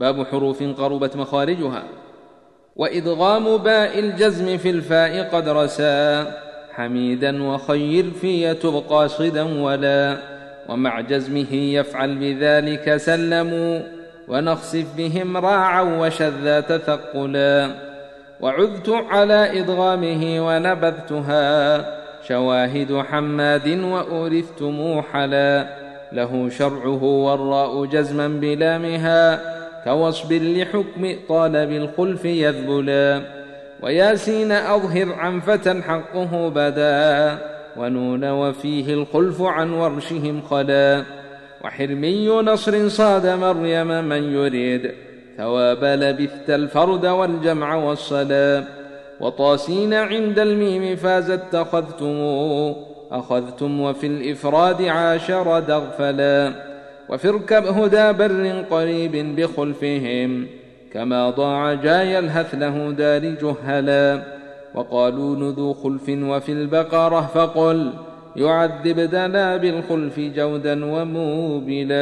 باب حروف قربت مخارجها. وإدغام باء الجزم في الفاء قد رسى حميدا وخير في تبقى صدا ولا. ومع جزمه يفعل بذلك سلموا ونخسف بهم راعا وشذا تثقلا. وعذت على إدغامه ونبذتها شواهد حماد وأورثت موحلا. له شرعه والراء جزما بلامها كوصب لحكم طالب الخلف يذبلا. وياسين أظهر عن فتى حقه بدا. ونون وفيه الخلف عن ورشهم خلا. وحرمي نصر صاد مريم من يريد. ثواب لبثت الفرد والجمع والصلاة وطاسين عند الميم فاز اتخذتم أخذتم وفي الإفراد عاشر دغفلا. وفي اركب هدى بر قريب بخلفهم كما ضاع جاي الهث له دار جهلا وقالوا نذو خلف وفي البقرة فقل يعذب دنا بالخلف جودا وموبلا